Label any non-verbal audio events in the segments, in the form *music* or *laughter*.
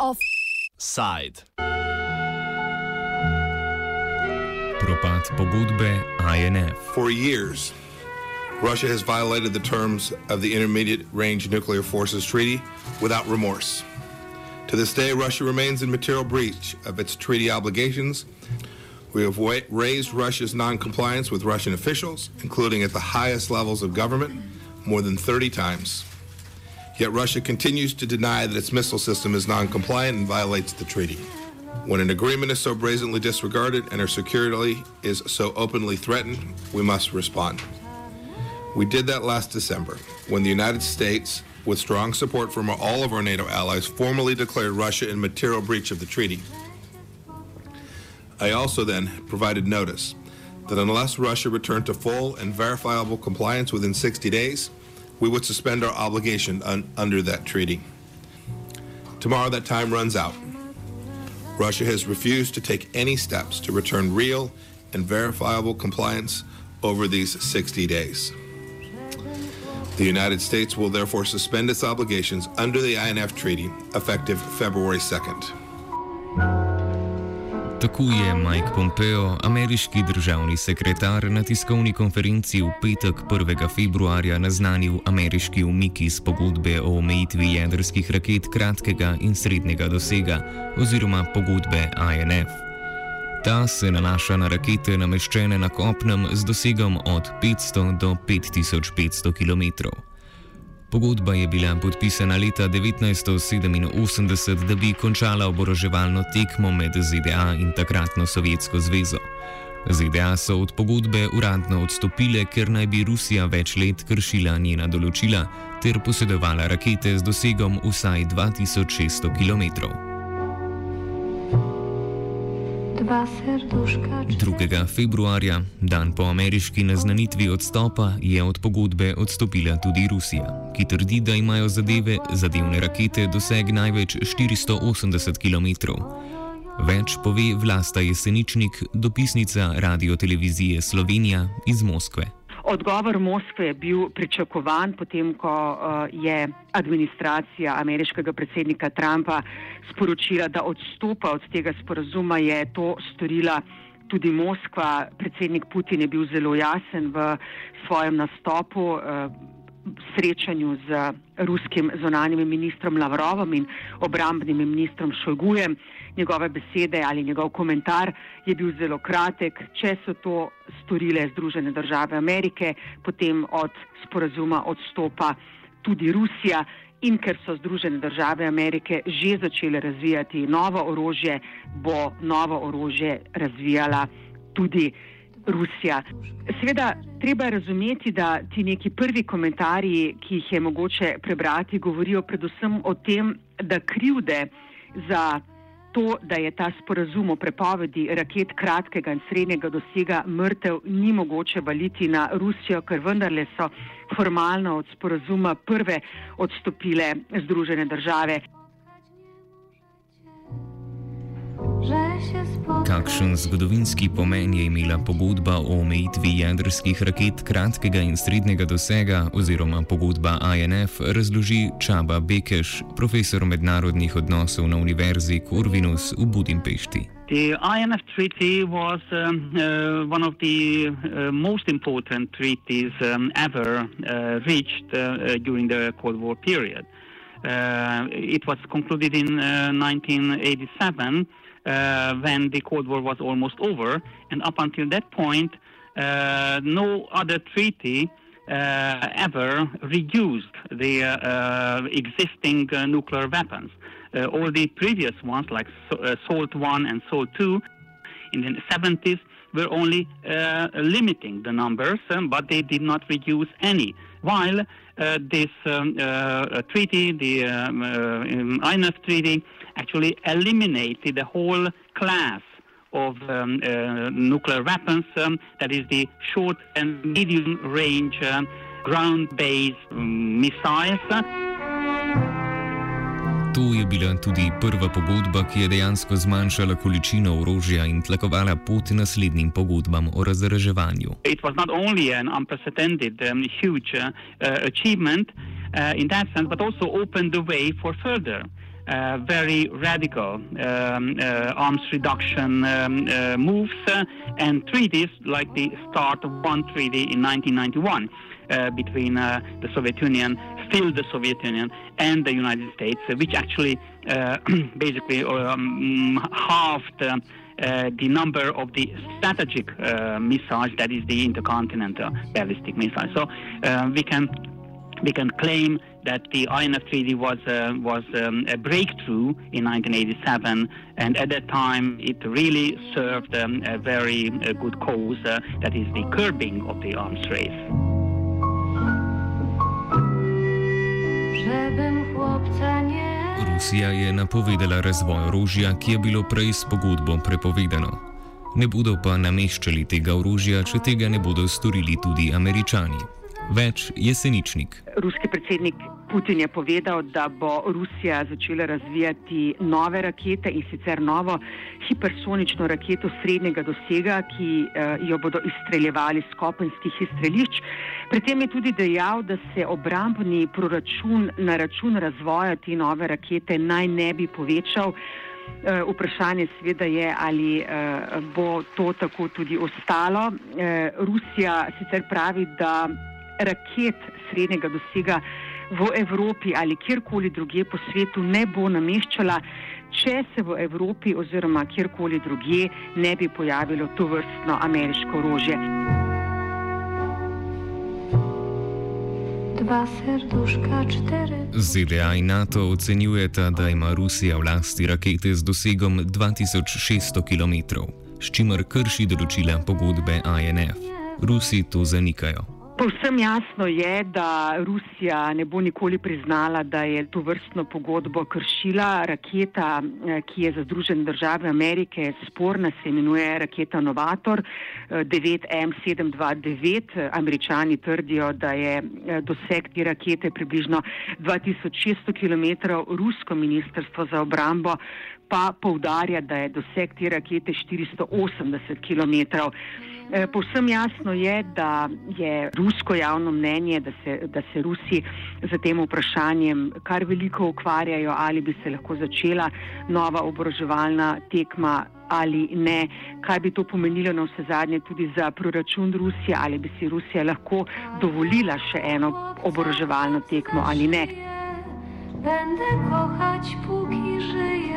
Offside. Propad pogodbe INF. For years, Russia has violated the terms of the Intermediate Range Nuclear Forces Treaty without remorse. To this day, Russia remains in material breach of its treaty obligations. We have wa- raised Russia's noncompliance with Russian officials, including at the highest levels of government, more than 30 times. Yet Russia continues to deny that its missile system is noncompliant and violates the treaty. When an agreement is so brazenly disregarded and our security is so openly threatened, we must respond. We did that last December when the United States, with strong support from all of our NATO allies, formally declared Russia in material breach of the treaty. I also then provided notice that unless Russia returned to full and verifiable compliance within 60 days, we would suspend our obligation un- under that treaty. Tomorrow that time runs out. Russia has refused to take any steps to return real and verifiable compliance over these 60 days. The United States will therefore suspend its obligations under the INF Treaty effective February 2nd. Tako je Mike Pompeo, ameriški državni sekretar, na tiskovni konferenci v petek 1. februarja naznanil ameriški umik iz pogodbe o omejitvi jedrskih raket kratkega in srednjega dosega oziroma pogodbe INF. Ta se nanaša na rakete nameščene na kopnem z dosegom od 500 do 5500 km. Pogodba je bila podpisana leta 1987, da bi končala oboroževalno tekmo med ZDA in takratno Sovjetsko zvezo. ZDA so od pogodbe uradno odstopile, ker naj bi Rusija več let kršila njena določila ter posedovala rakete z dosegom vsaj 2600 km. 2. februarja, dan po ameriški naznanitvi odstopa, je od pogodbe odstopila tudi Rusija, ki trdi, da imajo zadeve, zadevne rakete doseg največ 480 km. Več pove Vlasta Jeseničnik, dopisnica radiotelevizije Slovenija iz Moskve. Odgovor Moskve je bil pričakovan, potem ko uh, je administracija ameriškega predsednika Trumpa sporočila, da odstopa od tega sporazuma, je to storila tudi Moskva. Predsednik Putin je bil zelo jasen v svojem nastopu. Uh, srečanju z ruskim zonanjim ministrom Lavrovom in obrambnim ministrom Šojgujem. Njegove besede ali njegov komentar je bil zelo kratek. Če so to storile Združene države Amerike, potem od sporazuma odstopa tudi Rusija. In ker so Združene države Amerike že začele razvijati novo orožje, bo novo orožje razvijala tudi Rusija. Seveda, treba je razumeti, da ti neki prvi komentarji, ki jih je mogoče prebrati, govorijo predvsem o tem, da krivde za to, da je ta sporazum o prepovedi raket kratkega in srednjega dosega mrtev, ni mogoče valiti na Rusijo, ker vendarle so formalno od sporazuma prve odstopile Združene države. Kakšen zgodovinski pomen je imela pogodba o omejitvi jedrskih raket kratkega in srednjega dosega oziroma pogodba INF, razloži Čaba Bekeš, profesor mednarodnih odnosov na Univerzi Corvinus v Budimpešti. The INF Treaty was um, uh, one of the uh, most important treaties um, ever uh, reached uh, during the Cold War period. Uh, it was concluded in uh, 1987 uh, when the Cold War was almost over, and up until that point, uh, no other treaty uh, ever reduced the uh, uh, existing uh, nuclear weapons. Uh, all the previous ones, like uh, SALT 1 and SALT 2, in the 70s, were only uh, limiting the numbers, um, but they did not reduce any. While uh, this um, uh, treaty, the um, uh, INF treaty, actually eliminated the whole class of um, uh, nuclear weapons, um, that is the short and medium range um, ground based um, missiles. To je bila tudi prva pogodba, ki je dejansko zmanjšala količino orožja in tlakovala pot naslednjim pogodbam o razreževanju. It was not only an unprecedented, um, huge uh, achievement uh, in that sense, but also opened the way for further. Uh, very radical um, uh, arms reduction um, uh, moves uh, and treaties, like the start of one treaty in 1991 uh, between uh, the Soviet Union, still the Soviet Union, and the United States, which actually *clears throat* basically um, halved. Uh, the number of the strategic uh, missiles, that is the intercontinental ballistic missiles. So uh, we can we can claim that the INF Treaty was uh, was um, a breakthrough in 1987, and at that time it really served um, a very uh, good cause, uh, that is the curbing of the arms race. Rusija je napovedala razvoj orožja, ki je bilo prej s pogodbo prepovedano. Ne bodo pa nameščali tega orožja, če tega ne bodo storili tudi američani. Več jeseničnik. Ruski predsednik Putin je povedal, da bo Rusija začela razvijati nove rakete in sicer novo hipersonično raketo srednjega dosega, ki eh, jo bodo izstreljevali z kopenskih izstrelišč. Pri tem je tudi dejal, da se obrambni proračun na račun razvoja te nove rakete naj ne bi povečal. Uh, vprašanje seveda je, ali uh, bo to tako tudi ostalo. Rusija sicer pravi, da raket srednjega dosega v Evropi ali kjerkoli druge po svetu ne bo nameščala, če se v Evropi oziroma kjerkoli druge ne bi pojavilo to vrstno ameriško orožje. ZDA in NATO ocenjujeta, da ima Rusija v lasti rakete z dosegom 2600 km, s čimer krši določila pogodbe INF. Rusi to zanikajo. Povsem jasno je, da Rusija ne bo nikoli priznala, da je to vrstno pogodbo kršila. Raketa, eh, ki je za Združene države Amerike sporna, se imenuje raketa Novator 9M729. Eh, Američani trdijo, da je eh, doseg te rakete približno 2600 km. Rusko ministrstvo za obrambo pa povdarja, da je doseg te rakete 480 km. Eh, povsem jasno je, da je rusko javno mnenje, da se, da se Rusi z tem vprašanjem kar veliko ukvarjajo, ali bi se lahko začela nova oboroževalna tekma ali ne, kaj bi to pomenilo na vse zadnje tudi za proračun Rusije, ali bi si Rusija lahko dovolila še eno oboroževalno tekmo ali ne. Bende kohać, puki żyje.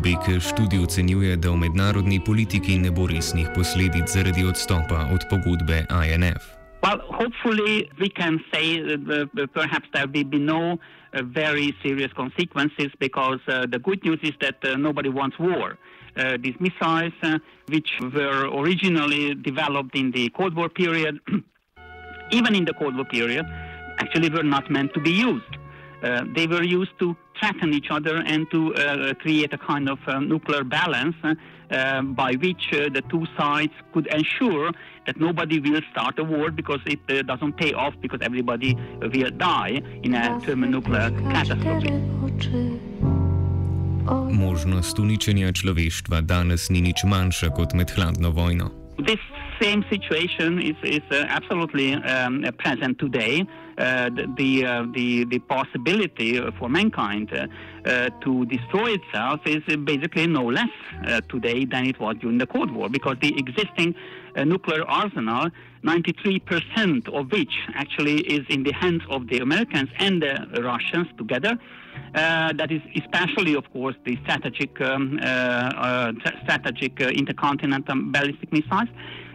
Bekeš tudi ocenjuje, da v mednarodni politiki ne bo resnih posledic zaradi odstopa od pogodbe INF. Well, hopefully, we can say that uh, perhaps there will be no uh, very serious consequences because uh, the good news is that uh, nobody wants war. Uh, these missiles, uh, which were originally developed in the Cold War period, *clears throat* even in the Cold War period, actually were not meant to be used. Uh, they were used to threaten each other and to uh, create a kind of uh, nuclear balance uh, by which uh, the two sides could ensure that nobody will start a war because it uh, doesn't pay off because everybody will die in a thermonuclear catastrophe. Možnost uničenja človeštva danes ni nič manjša kot med hladno vojno. This same situation is, is uh, absolutely um, present today. Uh, the, uh, the, the possibility for mankind uh, uh, to destroy itself is basically no less uh, today than it was during the Cold War because the existing nuclear arsenal, 93% of which actually is in the hands of the Americans and the Russians together. Uh, that is especially, of course, the strategic, um, uh, uh, strategic intercontinental ballistic missiles.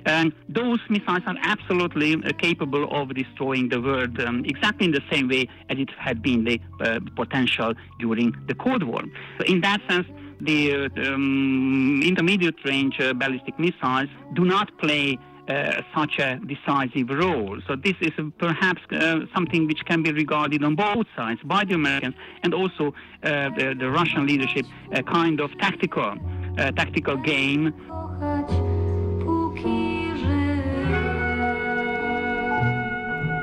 And those missiles are absolutely uh, capable of destroying the world um, exactly in the same way as it had been the uh, potential during the Cold War. So in that sense, the uh, um, intermediate range uh, ballistic missiles do not play uh, such a decisive role. So this is perhaps uh, something which can be regarded on both sides by the Americans and also uh, the, the, Russian leadership, a kind of tactical, tactical game.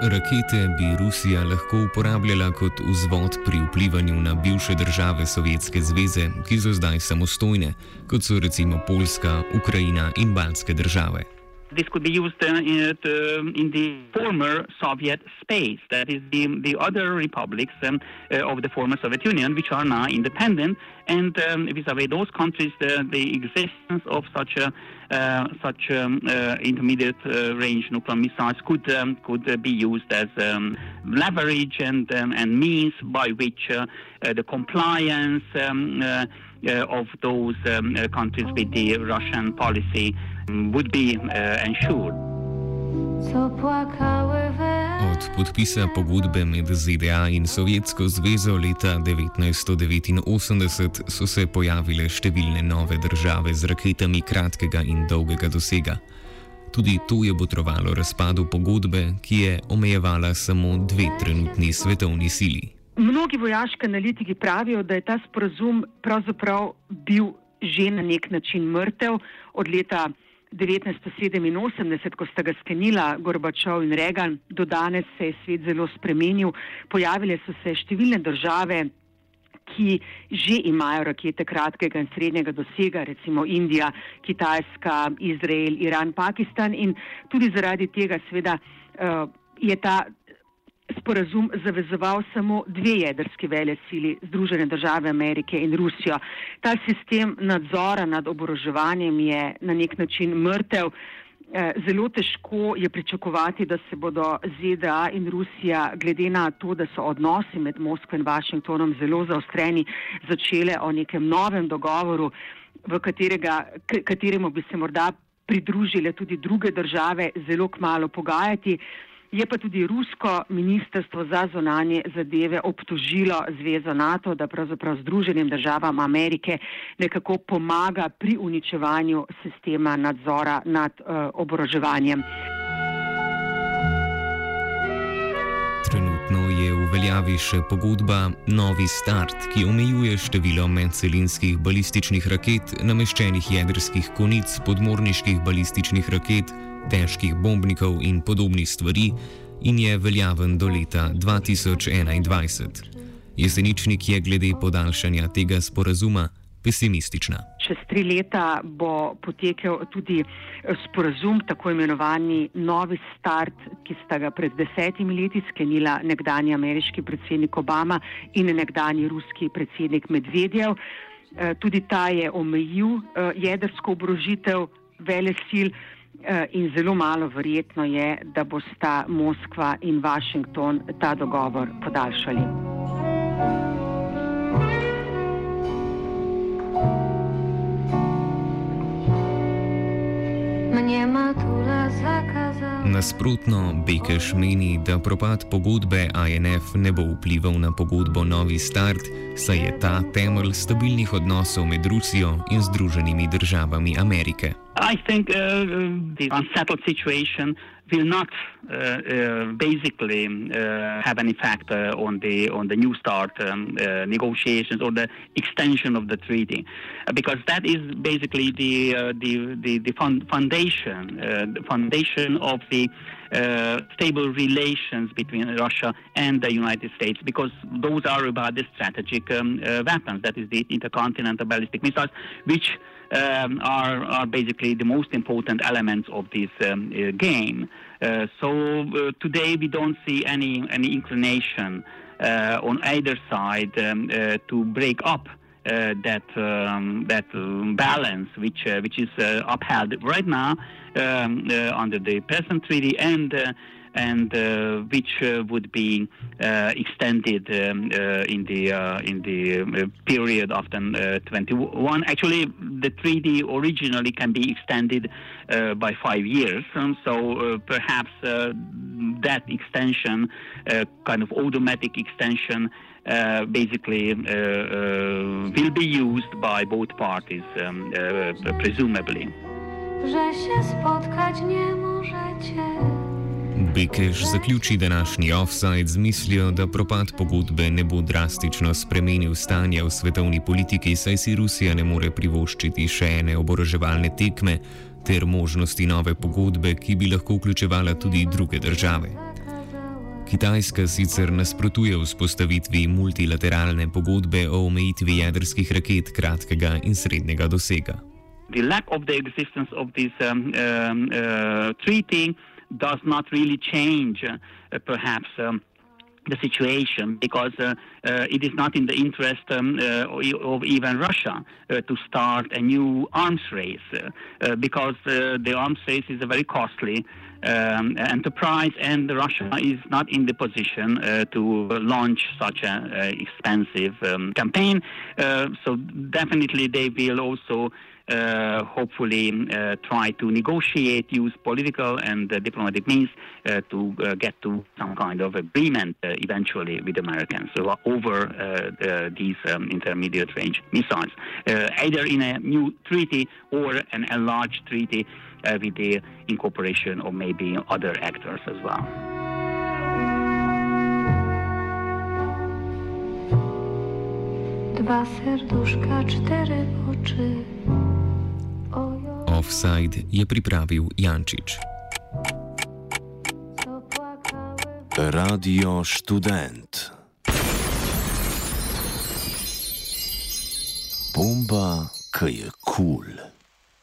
Rakete bi Rusija lahko uporabljala kot vzvod pri vplivanju na bivše države Sovjetske zveze, ki so zdaj samostojne, kot so recimo Poljska, Ukrajina in Baltske države. This could be used uh, in, uh, in, the former Soviet space, that is, the, the other republics um, uh, of the former Soviet Union, which are now independent, and um, vis-à-vis those countries, the, the existence of such a uh, such um, uh, intermediate uh, range nuclear missiles could um, could be used as um, leverage and um, and means by which the compliance of those countries with the Russian policy would be uh, ensured. Od podpisa pogodbe med ZDA in Sovjetsko zvezo leta 1989 so se pojavile številne nove države z raketami kratkega in dolgega dosega. Tudi to je botrovalo razpadu pogodbe, ki je omejevala samo dve trenutni svetovni sili. Mnogi vojaški analitiki pravijo, da je ta sporazum pravzaprav bil že na nek način mrtev od leta 1987, ko sta ga sklenila Gorbačov in Reagan, do danes se je svet zelo spremenil. Pojavile so se številne države, ki že imajo rakete kratkega in srednjega dosega, recimo Indija, Kitajska, Izrael, Iran, Pakistan in tudi zaradi tega seveda uh, je ta sporazum zavezoval samo dve jedrski vele sili, Združene države Amerike in Rusijo. Ta sistem nadzora nad oboroževanjem je na nek način mrtev. Eh, zelo težko je pričakovati, da se bodo ZDA in Rusija, glede na to, da so odnosi med Moskvo in Washingtonom zelo zaostreni, začele o nekem novem dogovoru, v katerega, kateremu bi se morda pridružile tudi druge države, zelo kmalo pogajati. Je pa tudi rusko ministrstvo za zonanje zadeve obtožilo Zvezo NATO, da pravzaprav Združenim državam Amerike nekako pomaga pri uničevanju sistema nadzora nad uh, oboroževanjem. Trenutno je v veljavi še pogodba Novi Start, ki omejuje število medcelinskih balističnih raket, nameščenih jedrskih konic, podmorniških balističnih raket težkih bombnikov in podobnih stvari in je veljaven do leta 2021. Jeseničnik je glede podaljšanja tega sporazuma pesimistična. Čez tri leta bo potekel tudi eh, sporazum, tako imenovani Novi Start, ki sta ga pred desetimi leti sklenila nekdani ameriški predsednik Obama in nekdani ruski predsednik Medvedjev. Eh, tudi ta je omejil eh, jedrsko obrožitev vele sil. In zelo malo verjetno je, da bosta Moskva in Washington ta dogovor podaljšali. Mnie matula zakazała. Nasprotno, Bekeš meni, da propad pogodbe INF ne bo vplival na pogodbo Novi Start, saj je ta temelj stabilnih odnosov med Rusijo in Združenimi državami Amerike. I think uh, the unsettled situation will not uh, uh, basically uh, have an effect uh, on the on the new start um, uh, negotiations or the extension of the treaty, because that is basically the the the, the foundation the foundation of the uh, stable relations between Russia and the United States because those are about the strategic um, uh, weapons, that is the intercontinental ballistic missiles, which um, are, are basically the most important elements of this um, uh, game. Uh, so uh, today we don't see any, any inclination uh, on either side um, to break up that um, that um, balance, which which is upheld right now um, under the present treaty and and uh, which uh, would be uh, extended um, in the in the period of after 21. Actually, the treaty originally can be extended by five years, um, so perhaps that extension, kind of automatic extension. Uh, basically uh, uh, will be used by both parties, um, presumably. Nie możecie. Bekeš zaključi današnji offside z mislijo, da propad pogodbe ne bo drastično spremenil stanja v svetovni politiki, saj si Rusija ne more privoščiti še ene oboroževalne tekme ter možnosti nove pogodbe, ki bi lahko vključevala tudi druge države. Kitajska sicer nasprotuje vzpostavitvi multilateralne pogodbe o omejitvi jedrskih raket kratkega in srednjega dosega. The lack of the existence of this um, um, uh, treaty does not really change, uh, perhaps. Um, the situation because uh, uh, it is not in the interest um, uh, of even Russia uh, to start a new arms race uh, uh, because the arms race is a very costly um, enterprise and Russia is not in the position to launch such an expensive um, campaign. so definitely they will also uh, Uh, hopefully uh, try to negotiate, use political and uh, diplomatic means uh, to uh, get to some kind of agreement eventually with Americans over these um, intermediate range missiles, either in a new treaty or an enlarged treaty with the incorporation of maybe other actors as well. Dwa serduszka, cztery oczy. Offside je pripravil Jančič. Radio študent. Bomba, ki je kul. Cool.